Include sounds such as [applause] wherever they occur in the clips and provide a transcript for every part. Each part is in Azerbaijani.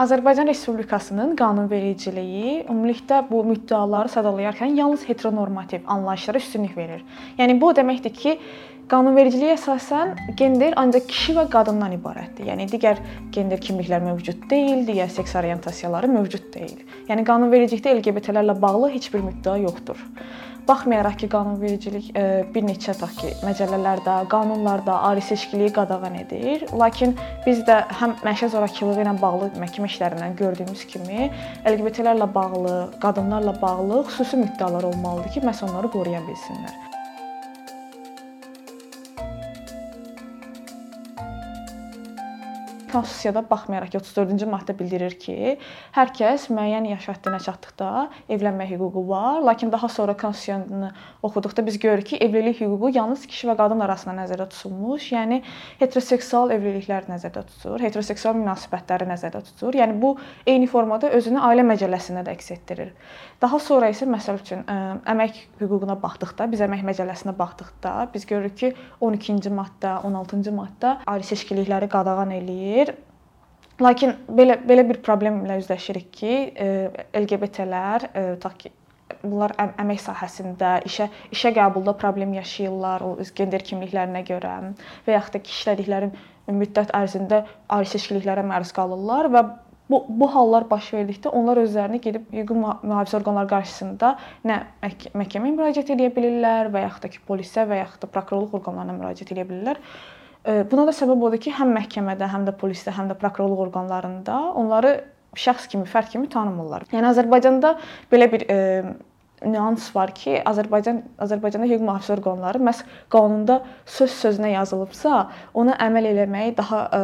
Azərbaycan Respublikasının qanunvericiliyi ümumilikdə bu müddəaları sadalayarkən yalnız heteronormativ anlayışlara üstünlük verir. Yəni bu o deməkdir ki, qanunvericiliyə əsasən gender ancaq kişi və qadından ibarətdir. Yəni digər gender kimliklər mövcud deyil, digər seks orientasiyaları mövcud deyil. Yəni qanunvericilikdə LGBT-lərlə bağlı heç bir müddəa yoxdur. Baxmayaraq ki, qanunvericilik e, bir neçə tutaq ki, məcəllələrdə, qanunlarda ali seçkiliyi qadağan edir. Lakin biz də həm məişət zorakılığı ilə bağlı məhkəmə işlərindən gördüyümüz kimi LGBT-lərlə bağlı, qadınlarla bağlı xüsusi müddəalar olmalıdır ki, məhz onları qoruya bilsinlər. Konstitusiyada baxmayaraq ki, 34-cü maddə bildirir ki, hər kəs müəyyən yaş həddinə çatdıqda evlənmək hüququ var, lakin daha sonra konstitusiyanı oxuduqda biz görürük ki, evlilik hüququ yalnız kişi və qadın arasında nəzərdə tutulmuş, yəni heteroseksual evliliklər nəzərdə tutulur, heteroseksual münasibətləri nəzərdə tutulur. Yəni bu eyni formada özünü ailə məcəlləsində də əks etdirir. Daha sonra isə məsəl üçün əmək hüququna baxdıqda, biz əmək məcəlləsinə baxdıqda biz görürük ki, 12-ci maddə, 16-cı maddə ali seçkilikləri qadağan eləyir. Lakin belə belə bir problemlə üzləşirik ki, LGBT-lər tutaq ki, bunlar əmək sahəsində, işə işə qəbulda problem yaşayırlar, o gender kimliklərinə görə və yaxud da ki, işlədikləri müddət ərzində ali seçkiliklərə məruz qalırlar və bu bu hallar baş verdikdə onlar özlərini gedib hüquqi mühafizə orqanları qarşısında nə məhkəməyə müraciət edə bilirlər və yaxud da ki, polisə və yaxud da prokurorluq orqanlarına müraciət edə bilirlər. Buna da səbəb odur ki, həm məhkəmədə, həm də polisdə, həm də prokurorluq orqanlarında onları şəxs kimi, fərd kimi tanımırlar. Yəni Azərbaycanda belə bir e, nüans var ki, Azərbaycan Azərbaycanda hüquq mühafizə orqanları məhz qanunda söz sözünə yazılıbsa, ona əməl eləməyi daha ə,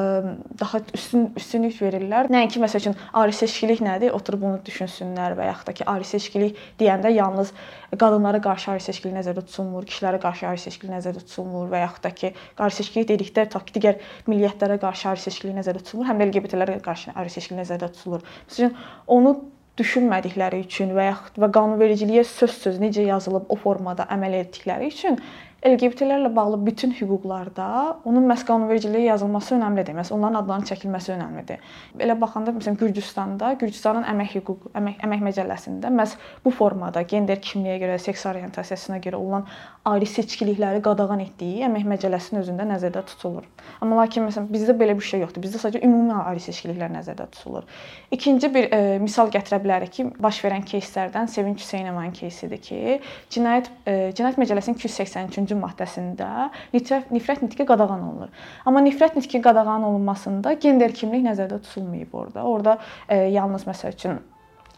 daha üstün üstünlük verirlər. Nəinki məsəl üçün ali seçkilik nədir? Oturub bunu düşünsünlər və yaxud da ki, ali seçkilik deyəndə yalnız qadınlara qarşı ali seçkilik nəzərdə tutulmur, kişilərə qarşı ali seçkilik nəzərdə tutulmur və yaxud da ki, ali seçkilik dedikdə tutaq ki, digər milliyyətlərə qarşı ali seçkilik nəzərdə tutulmur, həm də LGBT-lərə qarşı ali seçkilik nəzərdə tutulur. Məsələn, onu düşünmədikləri üçün və yaxud və qanunvericiliyə söz-söz necə yazılıb o formada əməl etdikləri üçün LGBT-lərlə bağlı bütün hüquqlarda onun məhz qanunvericiliyə yazılması önəmlidir. Məhz onların adlarının çəkilməsi önəmlidir. Belə baxanda məsələn Gürcüstanda, Gürcüstanın əmək hüquq, əmək, əmək məcəlləsində məhz bu formada gender kimliyə görə, seks orientasiyasına görə olan ayrı seçkilikləri qadağan etdiyi əmək məcəlləsinin özündə nəzərdə tutulur. Amma lakin məsələn bizdə belə bir şey yoxdur. Bizdə sadəcə ümumi ayrı seçkiliklər nəzərdə tutulur. İkinci bir e, misal gətirə bilərik ki, baş verən кейslərdən Sevinç Hüseynovanın кейsidir ki, cinayət e, cinayət məcəlləsinin 283-cü maddəsində nifrət, nifrət nitqi qadağan olunur. Amma nifrət nitqi qadağan olunmasında gender kimlik nəzərdə tutulmayıb orada. Orada e, yalnız məsəl üçün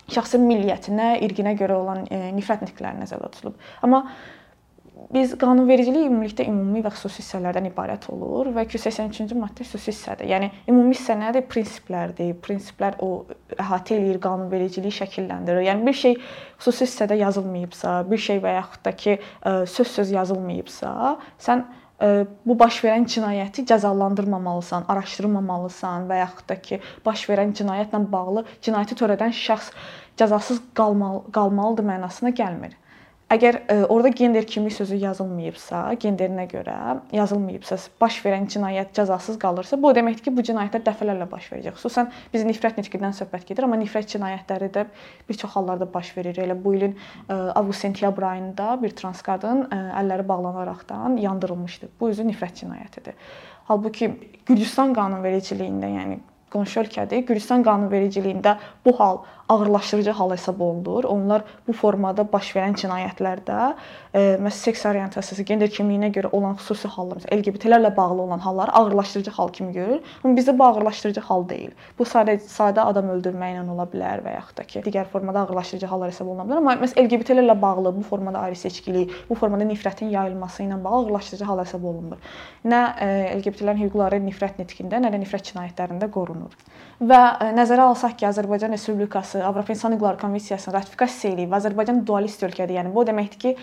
şəxsin milliyyətinə, irqinə görə olan e, nifrət nitqləri nəzərdə tutulub. Amma biz qanunvericilik ümumilikdə ümumi və xüsusi hissələrdən ibarət olur və 283-cü maddə xüsusi hissədir. Yəni ümumi hissə nədir? Prinsiplərdir. Prinsiplər o əhatə eləyir, qanunvericiliyi şəkilləndirir. Yəni bir şey xüsusi hissədə yazılmayıbsa, bir şey və yaxud da ki, söz-söz yazılmayıbsa, sən bu baş verən cinayəti cəzalandırmamalısan, araşdırmamalısan və yaxud da ki, baş verən cinayətlə bağlı cinayəti törədən şəxs cəzasız qalmalı, qalmalıdır mənasına gəlmir. Əgər ə, e, orada gender kimlik sözü yazılmayıbsa, genderinə görə yazılmayıbsa, baş verən cinayət cəzasız qalırsa, bu o deməkdir ki, bu cinayətlər dəfələrlə baş verəcək. Xüsusən biz nifrət nitqidən söhbət gedir, amma nifrət cinayətləri də bir çox hallarda baş verir. Elə bu ilin e, avqust-sentyabr ayında bir trans qadın ə, e, əlləri bağlanaraqdan yandırılmışdı. Bu özü nifrət cinayətidir. Halbuki Gürcüstan qanunvericiliyində, yəni qonşu ölkədir. Gürcüstan qanunvericiliyində bu hal ağırlaşdırıcı hal hesab olunur. Onlar bu formada baş verən cinayətlərdə e, məsələn seks orientasiyası, gender kimliyinə görə olan xüsusi hallar, LGBT-lərlə bağlı olan halları ağırlaşdırıcı hal kimi görür. Amma bizdə bu ağırlaşdırıcı hal deyil. Bu sadə sadə adam öldürməklə ola bilər və yaxud da ki, digər formada ağırlaşdırıcı hallar hesab oluna bilər. Amma məsələn LGBT-lərlə bağlı bu formada ayrı seçkilik, bu formada nifrətin yayılması ilə bağlı ağırlaşdırıcı hal hesab olunmur. Nə e, LGBT-lərin hüquqları nifrət nitqində, nə də nifrət cinayətlərində qorunur. Və e, nəzərə alsaq ki, Azərbaycan Respublikası Avropa İnsan Hüquqları Konvensiyasını ratifikasiya edib, Azərbaycan dualist ölkədir. Yəni bu o deməkdir ki,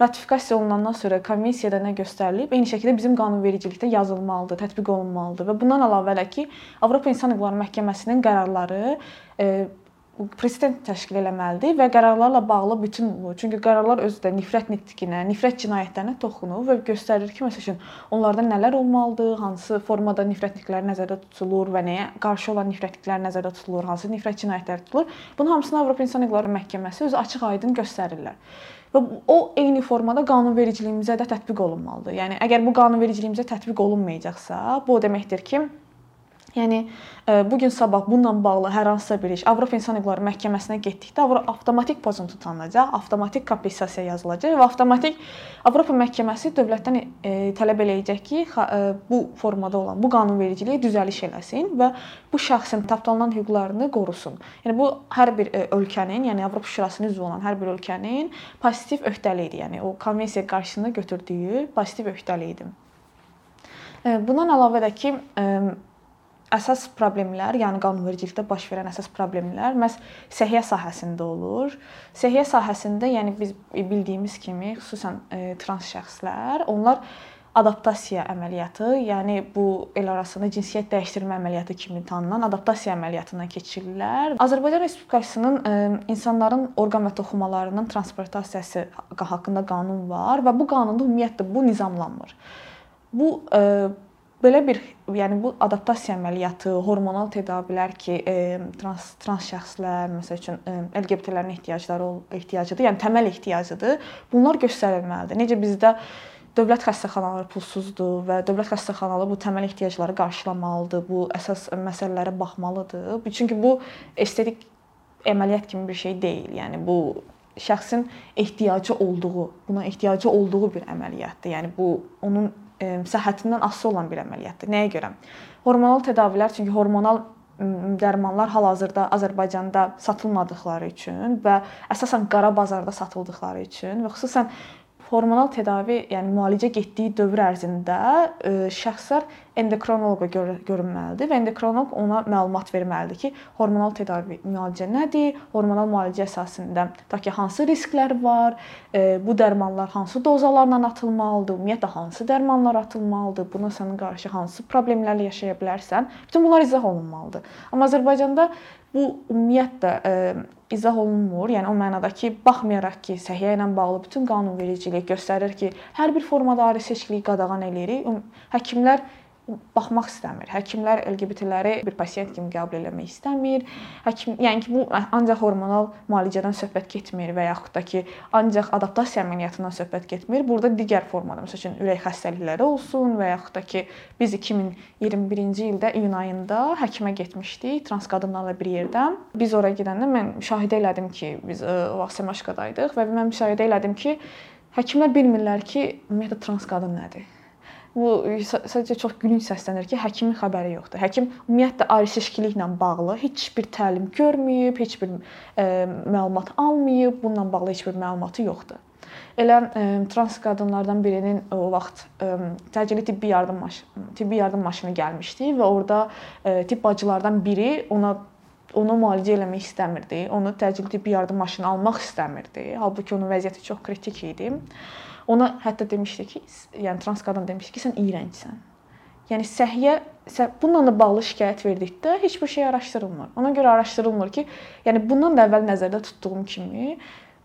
ratifikasiya olunandan sonra konvensiyada nə göstərilib, eyni şəkildə bizim qanunvericilikdə yazılmalıdır, tətbiq olunmalıdır və bundan əlavə də ki, Avropa İnsan Hüquqları Məhkəməsinin qərarları e, president təşkil etməlidir və qərarlarla bağlı bütün bu, çünki qərarlar özü də nifrət nitqinə, nifrət cinayətlərinə toxunur və göstərir ki, məsələn, onlarda nələr olmalıdır, hansı formada nifrət nitqləri nəzərdə tutulur və nəyə qarşı olan nifrət nitqləri nəzərdə tutulur, hansı nifrət cinayətləri tutulur. Bunun hamısını Avropa İnsan Hüquqları Məhkəməsi özü açıq-aydın göstərirlər. Və o eyni formada qanunvericiliyimizə də tətbiq olunmalıdır. Yəni əgər bu qanunvericiliyimizə tətbiq olunmayacaqsa, bu o deməkdir ki, Yəni e, bu gün sabah bununla bağlı hər hansısa bir iş Avropa İnsan Hüquqları Məhkəməsinə getdikdə avtomatik pozuntu tanınacaq, avtomatik kompensasiya yazılacaq və avtomatik Avropa Məhkəməsi dövlətdən e, tələb eləyəcək ki, e, bu formada olan bu qanunvericiliyə düzəliş eləsin və bu şəxsin tapdalınan hüquqlarını qorusun. Yəni bu hər bir ölkənin, yəni Avropa Şurasının üzvü olan hər bir ölkənin pozitiv öhdəliyidir. Yəni o konvensiya qarşısında götürdüyü pozitiv öhdəliyidir. Bundan əlavə də ki, əsas problemlər, yəni qanunvericilikdə baş verən əsas problemlər məhz səhiyyə sahəsində olur. Səhiyyə sahəsində, yəni biz bildiyimiz kimi, xüsusən e, trans şəxslər, onlar adaptasiya əməliyyatı, yəni bu el arasında cinsiyyət dəyişdirmə əməliyyatı kimi tanınan adaptasiya əməliyyatından keçirirlər. Azərbaycan Respublikasının ə, e, insanların orqan və toxumalarının transportasiyası haqqında qanun var və bu qanunda ümumiyyətlə bu nizamlanmır. Bu ə, e, Belə bir, yəni bu adaptasiya əməliyyatı, hormonal tədavilər ki, e, trans trans şəxslər, məsəl üçün e, LGBT-lərin ehtiyacları ehtiyacıdır, yəni təməl ehtiyacıdır. Bunlar göstərilməlidir. Necə bizdə dövlət xəstəxanaları pulsuzdur və dövlət xəstəxanaları bu təməl ehtiyacları qarşılamalıdır, bu əsas məsələlərə baxmalıdır. Çünki bu estetik əməliyyat kimi bir şey deyil. Yəni bu şəxsin ehtiyacı olduğu, buna ehtiyacı olduğu bir əməliyyatdır. Yəni bu onun səhhətindən asılı olan bir əməliyyatdır. Nəyə görə? Hormonal tədavilər, çünki hormonal dərmanlar hal-hazırda Azərbaycanda satılmadıkları üçün və əsasən qara bazarda satıldıkları üçün və xüsusən hormonal tədavi, yəni müalicə getdiyi dövr ərzində e, şəxslər endokrinoloqa görünməlidir və endokrinoloq ona məlumat verməlidir ki, hormonal tədavi müalicə nədir, hormonal müalicə əsasında ta ki hansı risklər var, e, bu dərmanlar hansı dozalarla atılmalıdır, ümumiyyətlə hansı dərmanlar atılmalıdır, buna sənin qarşı hansı problemlərlə yaşaya bilərsən, bütün bunlar izah olunmalıdır. Amma Azərbaycanda bu ümumiyyətlə ə, e, izah olunmur. Yəni o mənada ki, baxmayaraq ki, səhiyyə ilə bağlı bütün qanunvericilik göstərir ki, hər bir formada ayrı seçkiliyi qadağan eləyirik. Həkimlər baxmaq istəmir. Həkimlər LGBT-ləri bir pasiyent kimi qəbul etmək istəmir. Həkim, yəni ki, bu ancaq hormonal müalicədən söhbət getmir və yaxud da ki, ancaq adaptasiya əməliyyatından söhbət getmir. Burada digər formada, məsəl üçün ürək xəstəlikləri olsun və yaxud da ki, biz 2021-ci ildə iyun ayında həkimə getmişdik trans qadınlarla bir yerdə. Biz ora gedəndə mən müşahidə elədim ki, biz o vaxt Semaşqadaydıq və mən müşahidə elədim ki, həkimlər bilmirlər ki, ümumiyyətlə trans qadın nədir bu sadəcə çox gülünc səslənir ki, həkimin xəbəri yoxdur. Həkim ümumiyyətlə ayrı seçkiliklə bağlı heç bir təlim görməyib, heç bir e, məlumat almayıb, bununla bağlı heç bir məlumatı yoxdur. Elə e, trans qadınlardan birinin o vaxt e, təcili tibbi yardım maşını, tibbi yardım maşını gəlmişdi və orada ə, tibb bacılardan biri ona onu müalicə eləmək istəmirdi. Onu təcili tibbi yardım maşını almaq istəmirdi. Halbuki onun vəziyyəti çox kritik idi. Ona hətta demişdi ki, yəni trans qadın demişdi ki, sən iyrəncsən. Yəni səhiyyə bununla da bağlı şikayət verdikdə heç bir şey araşdırılmır. Ona görə araşdırılmır ki, yəni bundan da əvvəl nəzərdə tutduğum kimi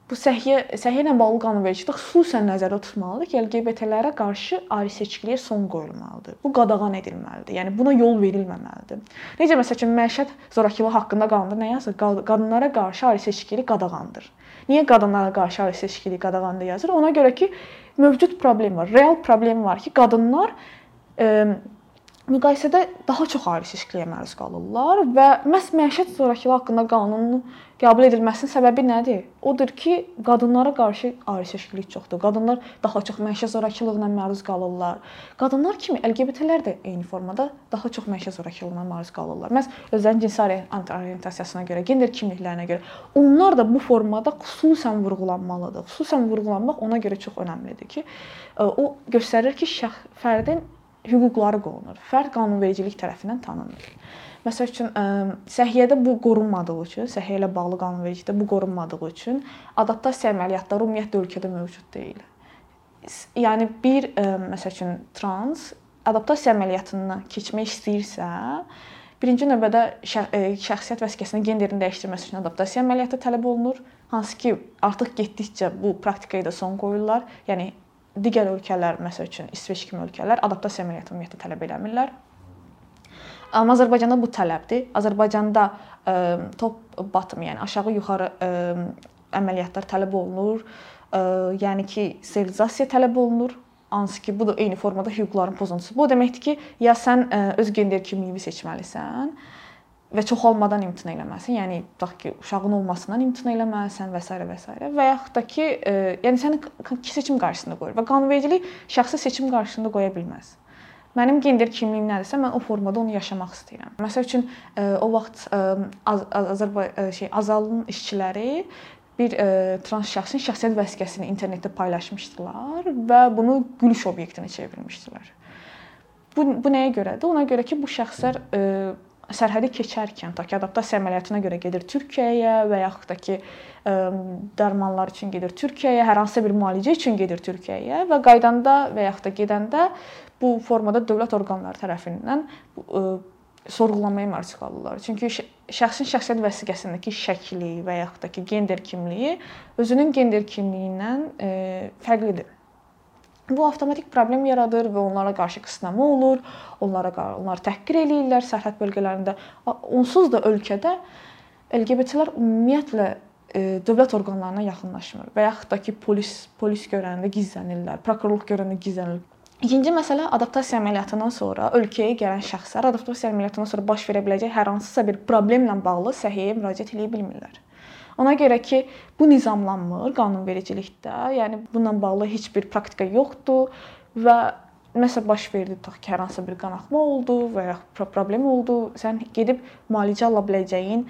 bu səhiyyə səhiyyə ilə bağlı qanunvericilik xüsusən nəzərdə tutulmalıdır ki, LGBT-lərə qarşı ayrı seçkiliyə son qoyulmalıdır. Bu qadağan edilməlidir. Yəni buna yol verilməməlidir. Necə məsələn məişət zorakılığı haqqında qanunda nə yazır? Qadınlara qarşı ayrı seçkilik qadağandır. Niyə qadınlara qarşı ayrı seçkilik qadağandır yazır? Ona görə ki, mövcud problem var. Real problem var ki, qadınlar e, müqayisədə daha çox ayrı seçkiliyə məruz qalırlar və məhz məişət zorakılığı haqqında qanunun qəbul edilməsinin səbəbi nədir? Odur ki, qadınlara qarşı ayrı seçkilik çoxdur. Qadınlar daha çox məişət zorakılığına məruz qalırlar. Qadınlar kimi LGBT-lər də eyni formada daha çox məişət zorakılığına məruz qalırlar. Məs özlərinin cinsi orientasiyasına görə, gender kimliklərinə görə onlar da bu formada xüsusən vurğulanmalıdır. Xüsusən vurğulanmaq ona görə çox əhəmilidir ki, o göstərir ki, şəxs fərdin hüquqları qorunur. Fərd qanunvericilik tərəfindən tanınır. Məsəl üçün səhiyyədə bu qorunmadığı üçün, səhiyyə ilə bağlı qanunvericilikdə bu qorunmadığı üçün adaptasiya əməliyyatları ümumiyyətlə ölkədə mövcud deyil. Yəni bir məsəl üçün trans adaptasiya əməliyyatından keçmək istəyirsə, birinci növbədə şəxsiyyət vəsiqəsinin genderin dəyişdirilməsi üçün adaptasiya əməliyyatı tələb olunur, hansı ki, artıq getdikcə bu praktikaya da son qoyurlar. Yəni digər ölkələr, məsəl üçün İsveç kimi ölkələr adaptasiya əməliyyatı ümumiyyətlə tələb eləmirlər. Amma Azərbaycanda bu tələbdir. Azərbaycanda ə, top bottom, yəni aşağı yuxarı ə, əməliyyatlar tələb olunur. Ə, yəni ki, sterilizasiya tələb olunur. Hansı ki, bu da eyni formada hüquqların pozuntusudur. Bu o deməkdir ki, ya sən ə, öz gender kimliyini seçməlisən və çoxalmadan imtina eləməlisən. Yəni tutaq ki, uşağın olmasından imtina eləməlisən və s. və s. və yaxud da ki, ə, yəni səni seçim qarşısında qoyur və qanunvericilik şəxsi seçim qarşısında qoya bilməz. Mənim gender kimliyim nədirsə, mən o formada onu yaşamaq istəyirəm. Məsəl üçün e, o vaxt e, Azərbaycan şey Azalın işçiləri bir e, trans şəxsin şəxsiyyət vəsiqəsini internetdə paylaşmışdılar və bunu gülüş obyektinə çevirmişdilər. Bu bu nəyə görədir? Ona görə ki, bu şəxslər ə, sərhədi keçərkən, ta ki adaptasiya əməliyyatına görə gedir Türkiyəyə və yaxud da ki dərmanlar üçün gedir Türkiyəyə, hər hansısa bir müalicə üçün gedir Türkiyəyə və qaydanda və yaxud da gedəndə bu formada dövlət orqanları tərəfindən sorğulanmaya məruz qalırlar. Çünki şəxsin şəxsiyyət vəsiqəsindəki şəkli və yaxud da ki gender kimliyi özünün gender kimliyindən fərqlidir. Bu avtomatik problem yaradır və onlara qarşı qısnama olur, onlara onları təhqir eləyirlər sərhəd bölgələrində. Onsuz da ölkədə LGBT-lər ümumiyyətlə dövlət orqanlarına yaxınlaşmır və yaxud da ki polis polis görəndə gizlənirlər, prokurorluq görəndə gizlənirlər. İkinci məsələ adaptasiya əməliyyatından sonra ölkəyə gələn şəxslər adaptasiya əməliyyatından sonra baş verə biləcək hər hansısa bir problemlə bağlı səhiyyəyə müraciət edə bilmirlər. Ona görə ki, bu nizamlanmır qanunvericilikdə. Yəni bununla bağlı heç bir praktika yoxdur və nəsə baş verdi, tutaq ki, hər hansısa bir qanaxma oldu və ya problem oldu, sən gedib müalicə ala biləcəyin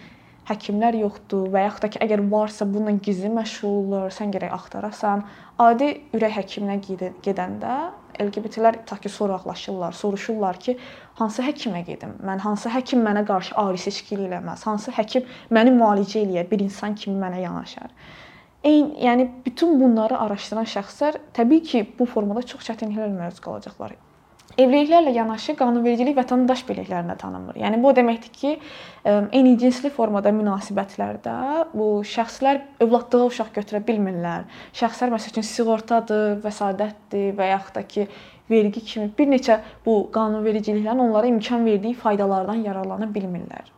həkimlər yoxdur və yaxud da ki, əgər varsa bununla gizli məşğul olurlar, sən gərək axtarasan. Adi ürək həkiminə gedəndə LGBT-lər ta ki soraqlaşırlar, soruşurlar ki, hansı həkimə gedim? Mən hansı həkim mənə qarşı ayrı seçkilik eləməz? Hansı həkim məni müalicə eləyə, bir insan kimi mənə yanaşar? Eyni, yəni bütün bunları araşdıran şəxslər təbii ki, bu formada çox çətinliklərlə məruz qalacaqlar. Evliliklərlə yanaşı qanunvericilik vətəndaş birliklərinə tanınmır. Yəni bu o deməkdir ki, eyni cinsli formada münasibətlərdə bu şəxslər övladlığa uşaq götürə bilmirlər. Şəxslər məsəl üçün sığortadır, vəsadətdir və yaxud da ki, vergi kimi bir neçə bu qanunvericiliklərin onlara imkan verdiyi faydalardan yararlana bilmirlər.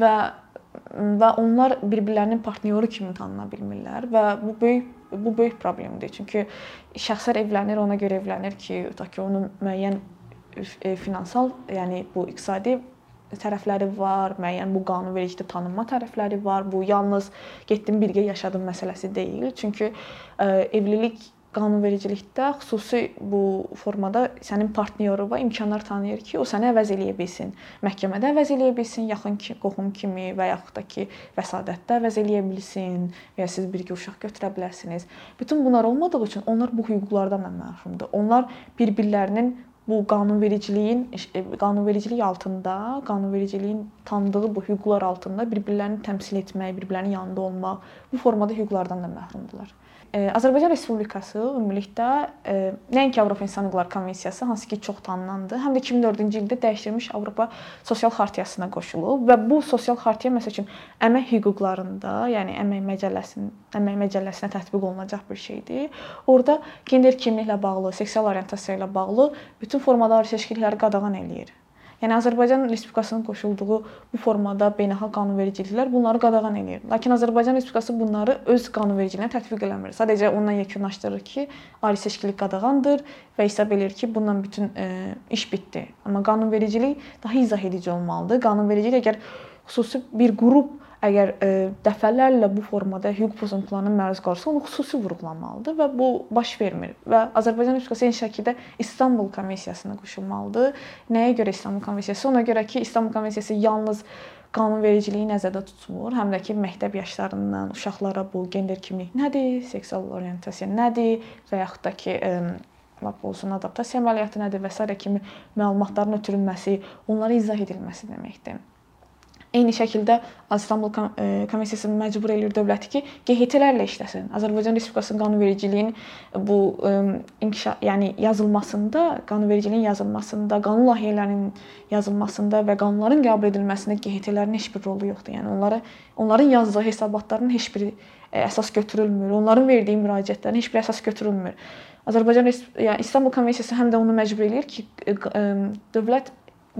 Və və onlar bir-birlərinin partnyoru kimi tanına bilmirlər və bu böyük bu böyük problemdir. Çünki şəxslər evlənir, ona görə evlənir ki, tutaq ki, onun müəyyən e, finansal, yəni bu iqtisadi tərəfləri var, müəyyən bu qanunvericilikdə tanınma tərəfləri var. Bu yalnız getdim birgə yaşadım məsələsi deyil. Çünki ə, e, evlilik qanunvericilikdə xüsusi bu formada sənin partnyoruna imkanlar tanıyır ki, o səni əvəz eləyə bilsin. Məhkəmədə əvəz eləyə bilsin, yaxın ki, qohum kimi və yaxud da ki, vəsadətdə əvəz eləyə bilsin və ya siz birgə uşaq götürə bilərsiniz. Bütün bunlar olmadığı üçün onlar bu hüquqlardan məhrumdur. Onlar bir-birlərinin bu qanunvericiliyin e, qanunvericilik altında, qanunvericiliyin tanıdığı bu hüquqlar altında bir-birlərini təmsil etmək, bir-birlərinin yanında olmaq bu formada hüquqlardan da məhrumdular. Azərbaycan Respublikası ümumilikdə nəinki Avropa İnsan Hüquqları Konvensiyası, hansı ki çox tanınandır, həm də 2004-cü ildə dəyişdirilmiş Avropa Sosial Xartiyasına qoşulub və bu sosial xartiya məsəl üçün əmək hüquqlarında, yəni əmək məcəlləsinin əmək məcəlləsinə tətbiq olunacaq bir şeydir. Orda gender kimliklə bağlı, seksual orientasiya ilə bağlı bütün formalar seçkilikləri qadağan eləyir. Yəni Azərbaycan Respublikasının qoşulduğu bu formada beynəlxalq qanunvericiliklər bunları qadağan eləyir. Lakin Azərbaycan Respublikası bunları öz qanunvericiliyinə tətbiq eləmir. Sadəcə ondan yekunlaşdırır ki, ali seçkilik qadağandır və hesab edir ki, bununla bütün e, iş bitdi. Amma qanunvericilik daha izah edici olmalıdır. Qanunvericilik əgər xüsusi bir qrup əgər e, dəfələrlə bu formada hüquq pozuntularına məruz qalırsa, onu xüsusi vurğulanmalıdır və bu baş vermir. Və Azərbaycan Respublikası eyni şəkildə İstanbul Konvensiyasına qoşulmalıdır. Nəyə görə İstanbul Konvensiyası? Ona görə ki, İstanbul Konvensiyası yalnız qanunvericiliyi nəzərdə tutmur, həm də ki, məktəb yaşlarından uşaqlara bu gender kimlik nədir, seksual orientasiya nədir və yaxud da ki, lap olsun adaptasiya əməliyyatı nədir və s. kimi məlumatların ötürülməsi, onlara izah edilməsi deməkdir. Eyni şəkildə İstanbul Konvensiyası məcbur eləyir dövləti ki, QHT-lərlə işləsin. Azərbaycan Respublikasının qanunvericiliyinin bu inkişaf, yəni yazılmasında, qanunvericiliyin yazılmasında, qanun layihələrinin yazılmasında və qanunların qəbul edilməsində QHT-lərin heç bir rolu yoxdur. Yəni onları onların yazdığı hesabatların heç biri əsas götürülmür. Onların verdiyi müraciətlərin heç bir əsas götürülmür. Azərbaycan yəni İstanbul Konvensiyası həm də onu məcbur eləyir ki, dövlət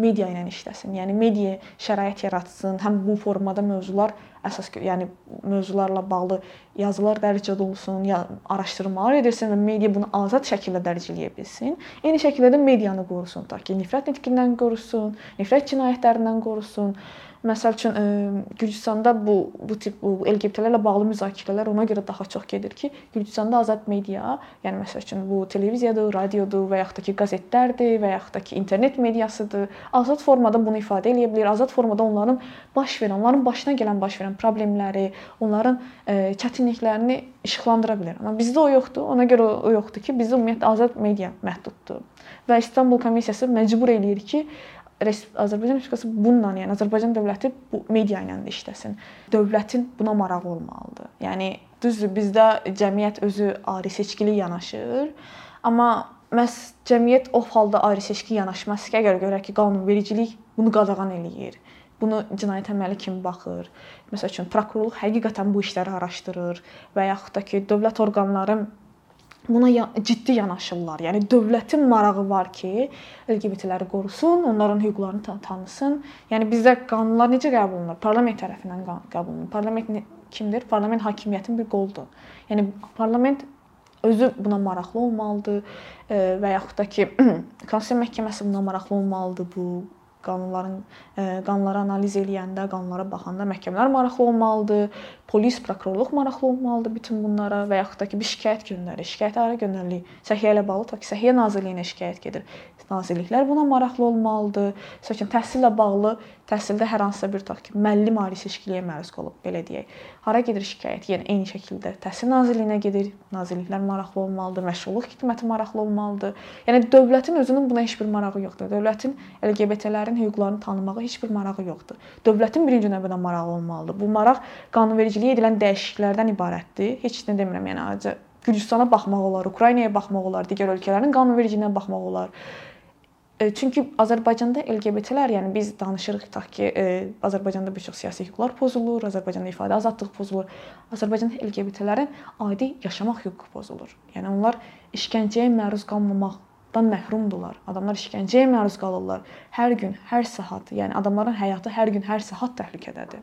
media ilə işləsin. Yəni media şərait yaratsın, həm bu formada mövzular əsas yəni mövzularla bağlı yazılar dərc olunsun, ya araşdırmalar edilsin və media bunu azad şəkildə dərc eləyə bilsin. Eyni şəkildə də medianı qorusun, ta ki, nifrət nitqindən qorusun, nifrət cinayətlərindən qorusun. Məsəl üçün e, Gürcüstanda bu bu tip bu LGBT-lərlə bağlı müzakirələr ona görə daha çox gedir ki, Gürcüstanda azad media, yəni məsəl üçün bu televiziyadır, radiodur və yaxud da ki, qəzetlərdir və yaxud da ki, internet mediasıdır. Azad formada bunu ifadə edə bilər. Azad formada onların baş verən, onların başına gələn baş verən problemləri, onların e, çətinliklərini işıqlandıra bilər. Amma bizdə o yoxdur. Ona görə o yoxdur ki, bizdə ümumiyyətlə azad media məhduddur. Və İstanbul Konvensiyası məcbur eləyir ki, Azərbaycan Respublikası bununla, yəni Azərbaycan dövləti bu media ilə də işləsin. Dövlətin buna marağı olmalıdır. Yəni düzdür, bizdə cəmiyyət özü ayrı seçkili yanaşır, amma məhz cəmiyyət o halda ayrı seçki yanaşmaz ki, əgər görək ki, qanunvericilik bunu qadağan eləyir. Bunu cinayət əməli kimi baxır. Məsəl üçün prokurorluq həqiqətən bu işləri araşdırır və yaxud da ki, dövlət orqanları buna ciddi yanaşırlar. Yəni dövlətin marağı var ki, LGBT-ləri qorusun, onların hüquqlarını tan tanısın. Yəni bizdə qanunlar necə qəbul olunur? Parlament tərəfindən qəbul olunur. Parlament kimdir? Parlament hakimiyyətin bir qoludur. Yəni parlament özü buna maraqlı olmalıdır və yaxud da ki, [clears throat] Konstitusiya Məhkəməsi buna maraqlı olmalıdır bu qanunların qanunları analiz eləyəndə, qanunlara baxanda məhkəmələr maraqlı olmalıdır, polis, prokurorluq maraqlı olmalıdır bütün bunlara və yaxud da ki, bir şikayət göndərir. Şikayət hara göndərilir? Səhiyyə ilə bağlı tutaq ki, Səhiyyə Nazirliyinə şikayət gedir. Nazirliklər buna maraqlı olmalıdır. Məsələn, təhsillə bağlı təhsildə hər hansısa bir tutaq ki, müəllim ali seçkiliyə məruz qalıb, belə deyək. Hara gedir şikayət? Yəni eyni şəkildə Təhsil Nazirliyinə gedir. Nazirliklər maraqlı olmalıdır, məşğulluq xidməti maraqlı olmalıdır. Yəni dövlətin özünün buna heç bir marağı yoxdur. Dövlətin LGBT-lərin hüquqlarını tanımağa heç bir marağı yoxdur. Dövlətin birinci növbədə marağı olmalıdır. Bu maraq qanunverici nazirliyə edilən dəyişikliklərdən ibarətdir. Heç nə demirəm, yəni ancaq Gürcüstana baxmaq olar, Ukraynaya baxmaq olar, digər ölkələrin qanunvericiliyinə baxmaq olar. E, çünki Azərbaycanda LGBT-lər, yəni biz danışırıq tutaq ki, e, Azərbaycanda bir çox siyasi hüquqlar pozulur, Azərbaycanda ifadə azadlığı pozulur. Azərbaycanda LGBT-lərin adi yaşamaq hüququ pozulur. Yəni onlar işgəncəyə məruz qalmamaqdan məhrumdular. Adamlar işgəncəyə məruz qalırlar hər gün, hər saat. Yəni adamların həyatı hər gün, hər saat təhlükədədir.